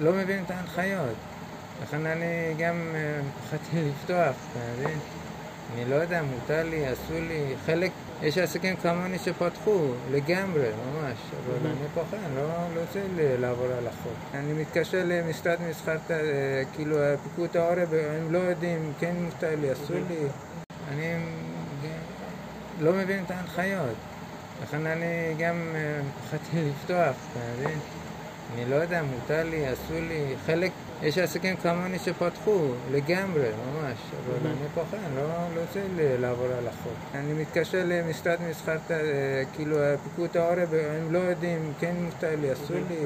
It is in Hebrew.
לא מבין את ההנחיות. לכן אני גם פחדתי לפתוח, אתה מבין? אני לא יודע, מותר לי, אסור לי, חלק, יש עסקים כמוני שפתחו לגמרי, ממש, אבל אני פוחד, לא, לא רוצה לעבור על החוק. אני מתקשר למשרד מסחר, כאילו פיקוד העורף, הם לא יודעים, כן מותר לי, אסור לי, אני לא מבין את ההנחיות. לכן אני גם פחדתי לפתוח, אתה מבין? אני לא יודע, מותר לי, אסור לי, חלק, יש עסקים כמוני שפתחו לגמרי, ממש, אבל אני פוחד, לא, לא רוצה לעבור על החוק. אני מתקשר למשרד מסחר, כאילו פיקוד העורף, הם לא יודעים, כן מותר לי, אסור לי